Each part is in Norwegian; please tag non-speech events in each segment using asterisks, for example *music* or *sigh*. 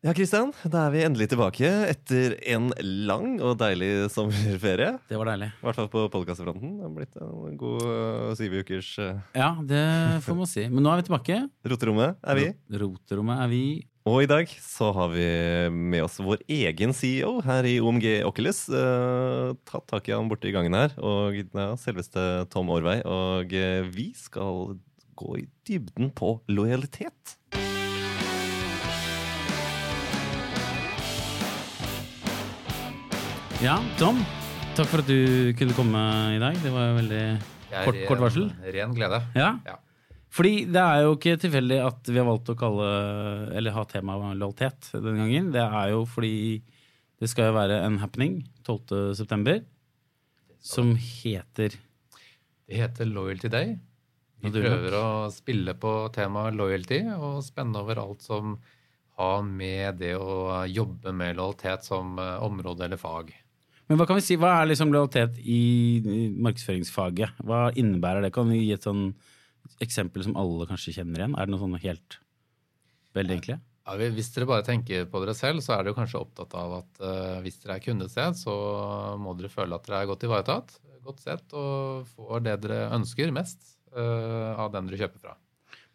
Ja, Kristian, da er vi endelig tilbake etter en lang og deilig sommerferie. Det var deilig. I hvert fall på podkastfronten. Det har blitt en god uh, syv ukers uh, Ja, det får man si. Men nå er vi tilbake. Roterommet er vi. Roterommet er vi. Og i dag så har vi med oss vår egen CEO her i OMG Oculus. Uh, tatt tak i han borte i gangen her. Og ja, selveste Tom Aarvei. Og vi skal gå i dybden på lojalitet. Ja, Tom. Takk for at du kunne komme i dag. Det var jo veldig kort, ren, kort varsel. Ren glede. Ja. Ja. Fordi det er jo ikke tilfeldig at vi har valgt å kalle Eller ha temaet lojalitet denne gangen. Det er jo fordi det skal jo være en happening 12.9. som heter Det heter Loyalty Day. Vi prøver å spille på temaet loyalty og spenne over alt som har med det å jobbe med lojalitet som eh, område eller fag. Men hva kan vi si, hva er liksom lojalitet i markedsføringsfaget? Hva innebærer det? Kan vi gi et sånn eksempel som alle kanskje kjenner igjen? Er det noe sånn helt veldig enkle? Ja, hvis dere bare tenker på dere selv, så er dere kanskje opptatt av at uh, hvis dere er kundested, så må dere føle at dere er godt ivaretatt, godt sett og får det dere ønsker mest uh, av den dere kjøper fra.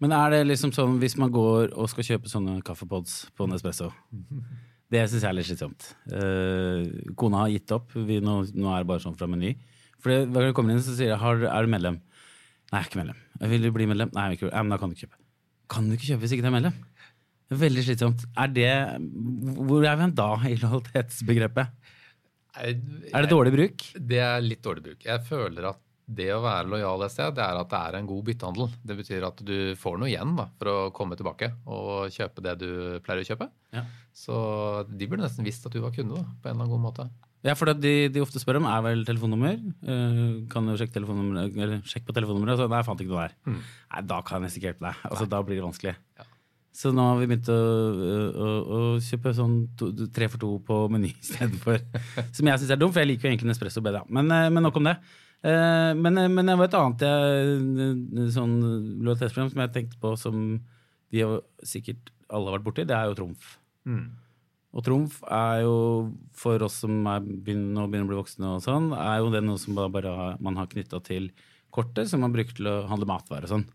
Men er det liksom sånn hvis man går og skal kjøpe sånne kaffepods på Nespresso? *laughs* Det syns jeg er litt slitsomt. Eh, kona har gitt opp. Vi, nå, nå er det bare sånn fra Meny. For det, hver gang du kommer inn, så sier jeg har, er du medlem. Nei, jeg er ikke medlem. Jeg vil du bli medlem? Nei, jeg vil ikke. Nei, men da kan du ikke kjøpe. Kan du ikke kjøpe hvis ikke du er medlem? Det er veldig slitsomt. Er det, hvor er vi da i lojalitetsbegrepet? Er det dårlig bruk? Det er litt dårlig bruk. Jeg føler at det å være lojal et sted, det er at det er en god byttehandel. Det betyr at du får noe igjen da, for å komme tilbake og kjøpe det du pleier å kjøpe. Ja. Så de burde nesten visst at du var kunde da, på en eller annen god måte. Ja, for det de, de ofte spør om, er vel telefonnummer. Eh, kan du sjekke telefonnummer, eller sjekke på telefonnummeret? Så nei, jeg fant ikke noe der. Nei, da kan jeg nesten ikke hjelpe deg. Altså, da blir det vanskelig. Ja. Så nå har vi begynt å, å, å kjøpe sånn to, tre for to på Meny *laughs* istedenfor. *laughs* Som jeg syns er dumt, for jeg liker jo egentlig Nespresso bedre. Men, eh, men nok om det. Eh, Men, men det var et annet jeg, sånn lojalitetsprogram som jeg tenkte på, som de har sikkert alle har vært borti, det er jo Trumf. Og Trumf er jo, for oss som er begynner, begynner å bli voksne, og sånn, er jo det noe som bare, bare man har knytta til kortet, som man bruker til å handle matvarer og sånn.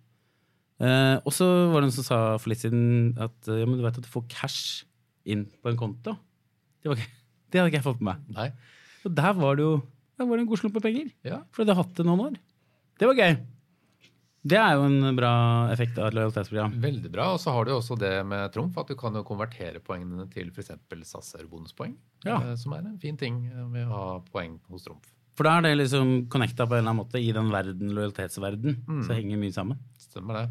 Eh, og så var det noen som sa for litt siden at ja, men du vet at du får cash inn på en konto. Det, var ikke, *laughs* det hadde ikke jeg fått med meg. Nei. Og der var det jo der var det en god slump med penger. Ja. For du hadde hatt det noen år. Det var gøy. Det er jo en bra effekt av et lojalitetsprogram. Veldig bra. Og så har du også det med Trumf, at du kan jo konvertere poengene til f.eks. SAS eller bonuspoeng. Ja. eh, Som er en fin ting med å ha poeng hos Trumf. For da er det liksom connecta på en eller annen måte i den verden, lojalitetsverden. Mm. Så henger mye sammen. Stemmer det.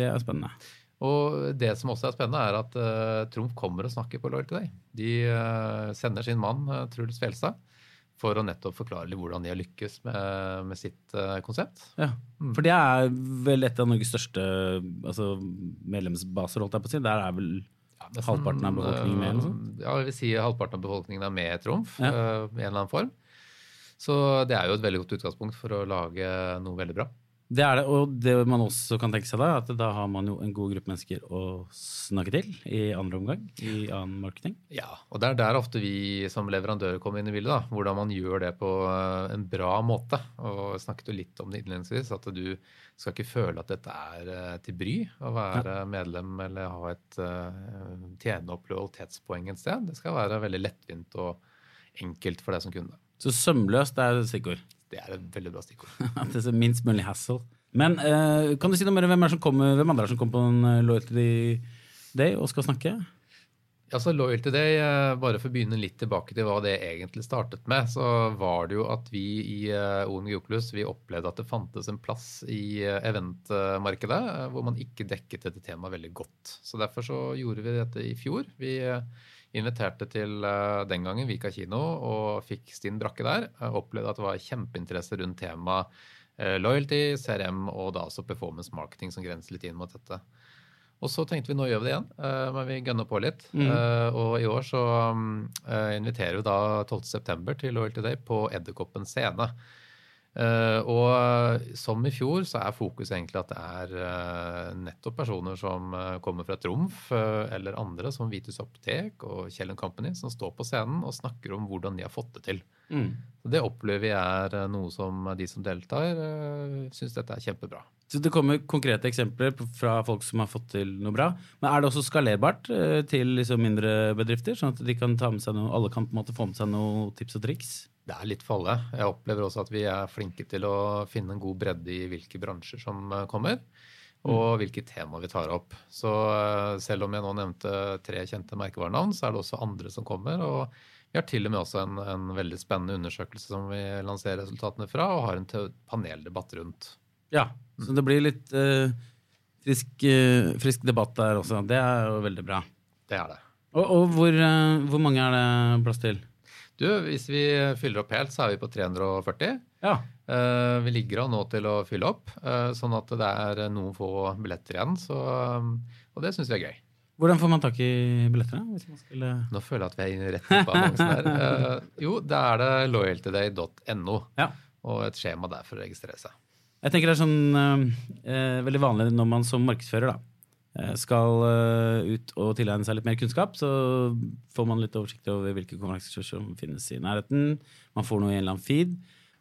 Det er spennende. Og det som også er spennende, er at uh, Trumf kommer og snakker på Loyalty Day. De uh, sender sin mann uh, Truls Fjelstad for å nettopp forklare litt hvordan de har lykkes med, med sitt eh, konsept. Ja. For det er vel et av Norges største altså, medlemsbaser, holdt jeg på å si. Der er vel Ja, nesten, halvparten av befolkningen med, eh, Ja, jeg vil si halvparten av befolkningen er med i Trumf Ja. eh, i en eller annen form. Så det er jo et veldig godt utgangspunkt for å lage noe veldig bra. Det er det, og det man også kan tenke seg da, at da har man jo en god gruppe mennesker å snakke til i andre omgang, i annen marketing. Ja, og det er der ofte vi som leverandører kommer inn i bildet. da, Hvordan man gjør det på eh, en bra måte. Og snakket jo litt om det innledningsvis, at du skal ikke føle at dette er eh, til bry å være medlem eller ha et eh, tjene opp lojalitetspoeng et sted. Det skal være veldig lettvint og enkelt for deg som kunde. Så sømløst er et stikkord. Det er et veldig bra stikkord. *laughs* Det er minst mulig hassle. Men uh, kan du si noe mer hvem, er som kommer, hvem andre er som kommer på en eh, Loyalty Day og skal snakke? Ja, så Loyalty Day, eh, bare for å begynne litt tilbake til hva det egentlig startet med, så var det jo at vi i OMG Oculus vi opplevde at det fantes en plass i eventmarkedet hvor man ikke dekket dette temaet veldig godt. Så derfor så gjorde vi dette i fjor. Vi inviterte til eh, den gangen Vika kino og fikk Stinn Brakke der. Jeg opplevde at det var kjempeinteresse rundt temaet eh, loyalty, CRM og da også performance marketing som grenser litt inn mot dette. Og så tenkte vi nå gjør vi det igjen, eh, men vi gønner på litt. Mm. og i år så eh, inviterer vi da 12.9. til Loyalty Day på Edderkoppen scene. Eh, og som i fjor så er fokus egentlig at det er eh, nettopp personer som eh, kommer fra Trumf eller andre som Vitus Apotek og Kjell Company som står på scenen og snakker om hvordan de har fått det til. Mm. Det opplever vi er noe som de som deltar, syns dette er kjempebra. Så det kommer konkrete eksempler fra folk som har fått til noe bra. Men er det også skalerbart til liksom mindre bedrifter, sånn at de kan ta med seg noe, alle kan på en måte få med seg noe tips og triks? Det er litt for alle. Jeg opplever også at vi er flinke til å finne en god bredde i hvilke bransjer som eh, kommer, og hvilke tema vi tar opp. Så eh, selv om jeg nå nevnte tre kjente merkevarenavn, så er det også andre som kommer. og vi har til og med også en, en veldig spennende undersøkelse som vi lanserer resultatene fra, og har en paneldebatt rundt. Ja, så det blir litt uh, frisk, uh, frisk debatt der også. Det er jo veldig bra. Det er det. Og, og hvor, uh, hvor mange er det plass til? Du, hvis vi fyller opp helt, så er vi på 340. Ja. Eh, vi ligger an nå til å fylle opp, eh, sånn at det er noen få billetter igjen. Så, um, og det syns vi er gøy. Hvordan får man tak i man skulle... Nå føler jeg at vi er inne rett på annonsen her. Eh, jo, da er det loyaltyday.no Ja. og et skjema der for å registrere seg. Jeg tenker det er sånn eh, eh, veldig vanlig når man som markedsfører da, eh, skal eh, ut og tilegne seg litt mer kunnskap, så får man litt oversikt over hvilke konferanser som finnes i nærheten. Man får noe i en eller annen feed.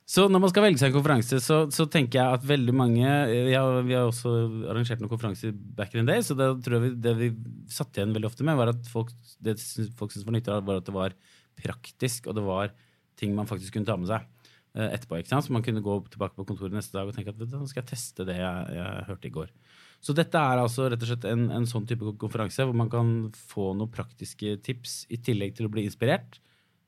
Så når man skal velge seg en konferanse, så, så tenker jeg at veldig mange ja, vi har, også arrangert noen konferanser back in the day, så det, vi, det vi satt igjen veldig ofte med, var at folk, det folk syntes var nyttig, var at det var praktisk, og det var ting man faktisk kunne ta med seg eh, etterpå. ikke sant? Så man kunne gå tilbake på kontoret neste dag og tenke at nå skal jeg teste det jeg, jeg hørte i går. Så dette er altså rett og slett en, en sånn type konferanse hvor man kan få noen praktiske tips i tillegg til å bli inspirert,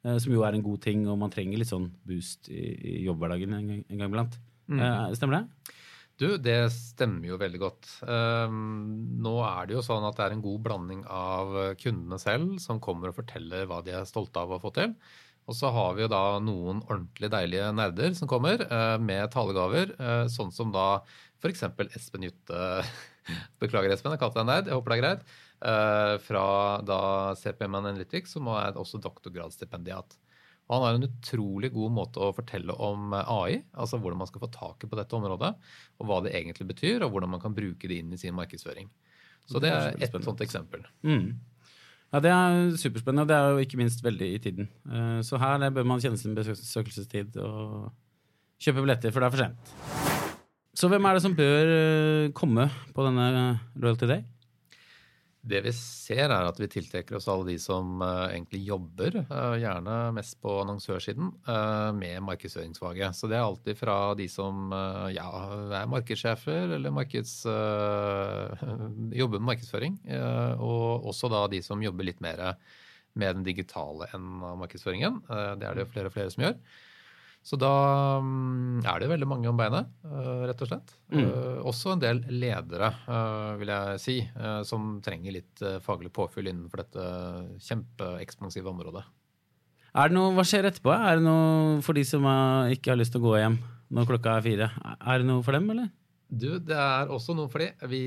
eh, som jo er en god ting, og man trenger litt sånn boost i, i jobbhverdagen en, gang- en gang iblant. Eh, stemmer det? Du, det stemmer jo veldig godt. Um, nå er det jo sånn at det er en god blanding av kundene selv som kommer og forteller hva de er stolte av å få til. Og så har vi jo da noen ordentlig deilige nerder som kommer uh, med talegaver, Uh, sånn som da f.eks. Espen Jutte *laughs* Beklager, Espen, jeg kalte deg nerd. Jeg håper det er greit. eh, fra da CPM Analytics, som er også doktorgradsstipendiat. Og han har en utrolig god måte å fortelle om eh, AI, altså hvordan man skal få taket på dette området, og hva det egentlig betyr, og hvordan man kan bruke det inn i sin markedsføring. Så det er et sånt eksempel. Mm. Ja, Det er superspennende, og det er jo ikke minst veldig i tiden. Eh, Så her bør man kjenne sin besøkelsestid og kjøpe billetter, for det er for sent. Så hvem er det som bør eh, komme på denne Royalty Day? Det vi ser, er at vi tiltrekker oss alle de som eh, egentlig jobber, eh, gjerne mest på annonsørsiden, eh, med markedsføringsfaget. Så det er alltid fra de som eh, ja, er markedssjefer eller markeds, eh, *laughs* jobber med markedsføring, eh, og også da de som jobber litt mer med den digitale enn markedsføringen. Eh, det er det flere og flere som gjør. Så da mm, er det veldig mange om beinet, eh, rett og slett. Mm. Eh, Også en del ledere, eh, vil jeg si, som trenger litt faglig påfyll innenfor dette kjempeekspansive området. Er det noe, hva skjer etterpå? Er det noe for de som ikke har lyst til å gå hjem når klokka er fire? Er det noe for dem, eller? Du, det er også noe for de. Vi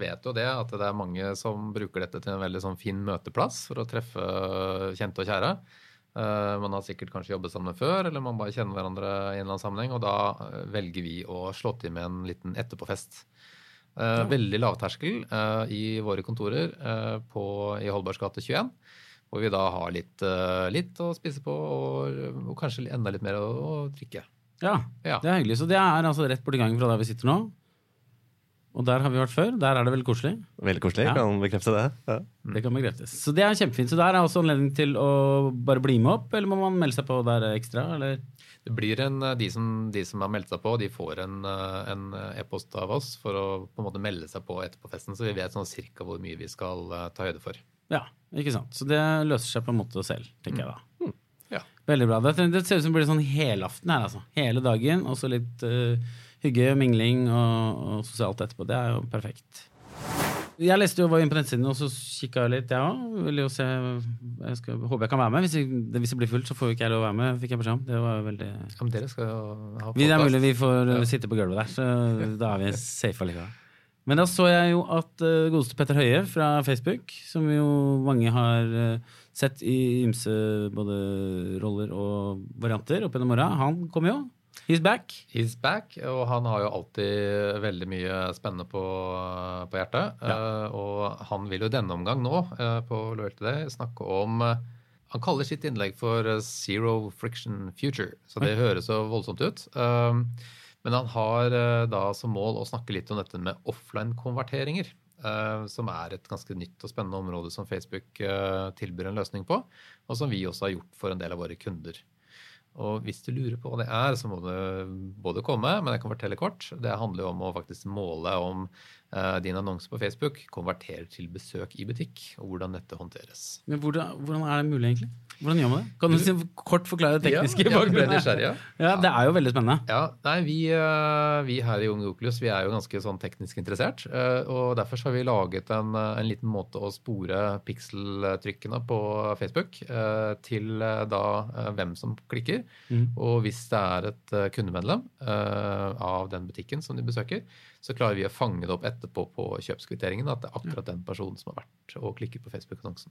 vet jo det at det er mange som bruker dette til en veldig sånn fin møteplass for å treffe kjente og kjære. Eh, Man har sikkert kanskje jobbet sammen før, eller man bare kjenner hverandre i en eller annen sammenheng. Og da eh, velger vi å slå til med en liten etterpåfest. Ja. Veldig lavterskel eh, i våre kontorer eh, på, i Holbergs gate 21. Hvor vi da har litt, eh, litt å spise på og, og kanskje enda litt mer å, å drikke. Ja, Ja. det er hyggelig. Så det er altså rett borti gangen fra der vi sitter nå. Og der har vi vært før. Der er det veldig koselig. Veldig koselig. Ja. Kan bekrefte det. Ja. Det kan bekreftes. Så det er kjempefint. Så der er også anledning til å bare bli med opp, eller må man melde seg på der ekstra? Eller? Det blir en, eh, de, som, de som har meldt seg på, de får en, e-post e-post av oss for å på en måte melde seg på etterpå festen, så vi vet sånn cirka hvor mye vi skal eh, ta høyde for. Ja, ikke sant. Så det løser seg på en måte selv, tenker jeg da. Ja. Veldig bra. Det, det ser ut som det blir sånn helaften her, altså. Hele dagen, og så litt uh, hygge, mingling og, og sosialt etterpå. Det er jo perfekt. Jeg leste jo, var inne på nettsiden og så kikka litt, jeg òg. Ville jo se jeg skal, Håper jeg kan være med. Hvis, jeg, hvis det blir fullt, så får ikke jeg lov å være med, fikk jeg beskjed om. Det var veldig Ja, men dere skal ha vi, Det er mulig vi får Ja. sitte på gulvet der, så *laughs* da er vi safe allikevel. Men da så jeg jo at uh, godeste Petter Høie fra Facebook, som jo mange har uh, sett i ymse både roller og varianter opp gjennom åra, han kom jo. He's back. He's back, og han har jo alltid veldig mye spennende på, på hjertet. Eh, og han vil jo i denne omgang nå, uh, på Loyalty Day, snakke om uh, Han kaller sitt innlegg for Zero Friction Future, så det høres så voldsomt ut. Men han har da som mål å snakke litt om dette med offline-konverteringer. som er et ganske nytt og spennende område som Facebook tilbyr en løsning på, og som vi også har gjort for en del av våre kunder. Og hvis du lurer på hva det er, så må du både komme, men jeg kan fortelle kort. Det handler jo om å faktisk måle om uh, din annonse på Facebook konverterer til besøk i butikk, og hvordan dette håndteres. Men hvordan, hvordan er det mulig, egentlig? Hvordan gjør man det? Kan du du kort forklare det tekniske? Ja, jeg ble nysgjerrig, ja. Ja, det er jo veldig spennende. Ja, nei, vi, eh, vi her i Ung Oculus vi er jo ganske sånn teknisk interessert. eh, og Derfor så har vi laget en, eh, en liten måte å spore pikseltrykkene på Facebook til da hvem som klikker. Mm. Og hvis det er et kundemedlem av den butikken som de besøker, så klarer vi å fange det opp etterpå på kjøpskvitteringen at det er akkurat den personen som har vært og klikket på Facebook-annonsen.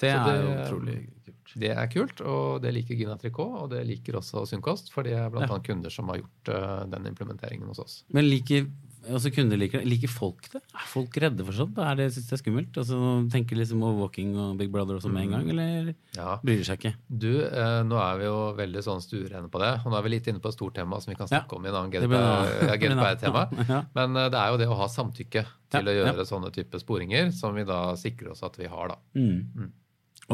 Det det er utrolig kult. Det er kult, og det liker Gina Tricot, og det liker også Synkost, for det er bl.a. Ja. kunder som har gjort uh, den implementeringen hos oss. Men liker altså kunder liker, liker folk det? Er folk redde for sånt? Er det, synes det er skummelt? Altså, tenker liksom overvåking og Big Brother og sånn med en gang, eller Ja. bryr de seg ikke? Du, eh, nå er vi jo veldig sånn stuerene på det, og nå er vi litt inne på et stort tema som vi kan Ja. snakke om i en annen GDPR-tema. *laughs* Ja. Men eh, det er jo det å ha samtykke til Ja, å gjøre ja. sånne type sporinger, som vi da sikrer oss at vi har, da. Mm. Mm.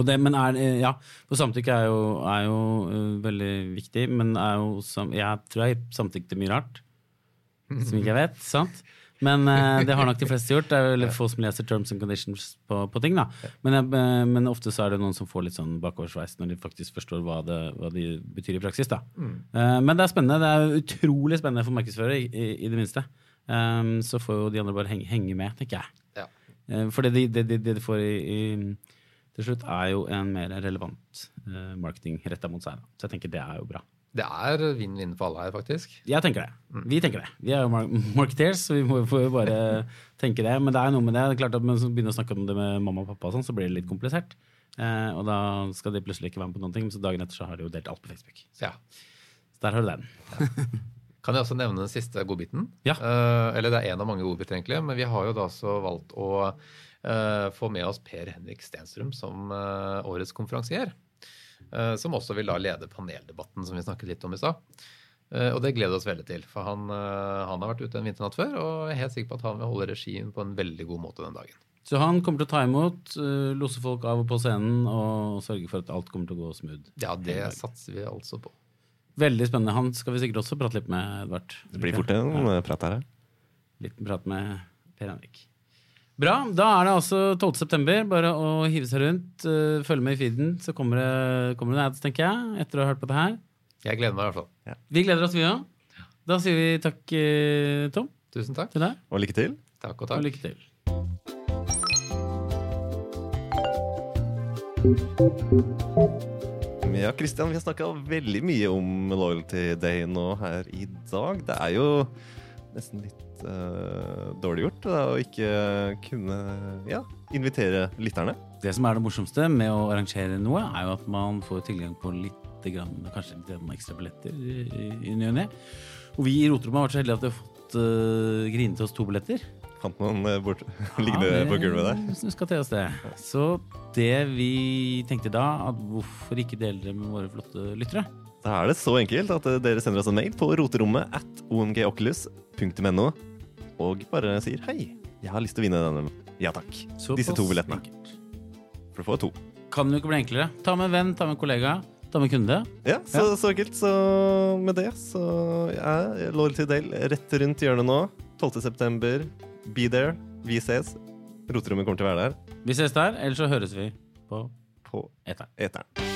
Det, men er, eh, ja, for samtykke er jo, er jo uh, veldig viktig, men jo jeg tror jeg til mye rart. Som ikke jeg vet, sant? Men uh, det har nok de fleste gjort. Det er veldig få som leser terms and conditions på, på ting. da. Men, eh, men ofte så er det noen som får litt sånn bakoversveis når de faktisk forstår hva det, hva de betyr i praksis. da. Eh, men det er spennende. Det er utrolig spennende for markedsførere, i, i, i det minste. Um, så får jo de andre bare henge, henge med, tenker jeg. Ja. For det de, de, de, de får i, i, til slutt, er jo en mer relevant uh, marketing retta mot seg. Så jeg tenker det er jo bra. Det er vinn-vinn for alle her, faktisk. Jeg tenker det. Vi tenker det. Vi er jo mar *laughs* marketeers, så vi må jo bare *laughs* tenke det. Men det er noe med det. det er klart at Når man begynner å snakke om det med mamma og pappa, og sånn, så blir det litt komplisert. Eh, og da skal de plutselig ikke være med på noen ting, men så dagen etter så har de jo delt alt på Facebook. Ja. Så der har du den. Kan jeg også nevne den siste godbiten? Ja. Eh, eller det er en av mange godbiter, egentlig. Men vi har jo da også valgt å eh, få med oss Per Henrik Stenstrøm som eh, årets konferansier. eh, som også vil da lede paneldebatten som vi snakket litt om i stad. Eh, og det gleder vi oss veldig til, for han, eh, han har vært ute en vinternatt før og jeg er helt sikker på at han vil holde regien på en veldig god måte den dagen. Så han kommer til å ta imot, losse folk av og på scenen og sørge for at alt kommer til å gå smooth. Ja, det satser vi altså på. Veldig spennende. Han skal vi sikkert også prate litt med, Edvard. Det blir fort en eh, prat her. Liten prat med Per Henrik. Bra. Da er det altså 12. september. Bare å hive seg rundt. uh, følge med i feeden, så kommer det, kommer det ads, tenker jeg. Etter å ha hørt på det her. Jeg gleder meg i hvert fall. Vi gleder oss, vi òg. Da sier vi takk, eh, Tom, Tusen takk. til deg. Og lykke til. Takk og takk. Og lykke til. Ja, Christian, vi har snakka veldig mye om Loyalty Day nå her i dag. Det er jo nesten litt eh, dårlig gjort å ikke kunne ja, invitere lytterne. Det som er det morsomste med å arrangere noe, er jo at man får tilgang på litt grann, kanskje litt grann ekstra billetter i ny og ne. Og vi i Roterommet har vært så heldige at vi har fått uh, grine til oss to billetter. Fant noen eh, bort, liggende Ja, på gulvet der. skal til oss det. Så det vi tenkte da, at hvorfor ikke dele det med våre flotte lyttere? Da er det så enkelt at eh, dere sender oss en mail på roterommet at omgoculus.no og bare sier hei, jeg har lyst til å vinne denne. Ja takk. Så Disse to billettene. For du får to. Kan jo ikke bli enklere. Ta med en venn, ta med en kollega, ta med kunde. Ja, så, så enkelt. Så med det så er Loyalty Dale rett rundt hjørnet nå. 12. september. Be there. Vi ses. Roterommet kommer til å være der Vi ses der, ellers så høres vi på på eteren. eteren.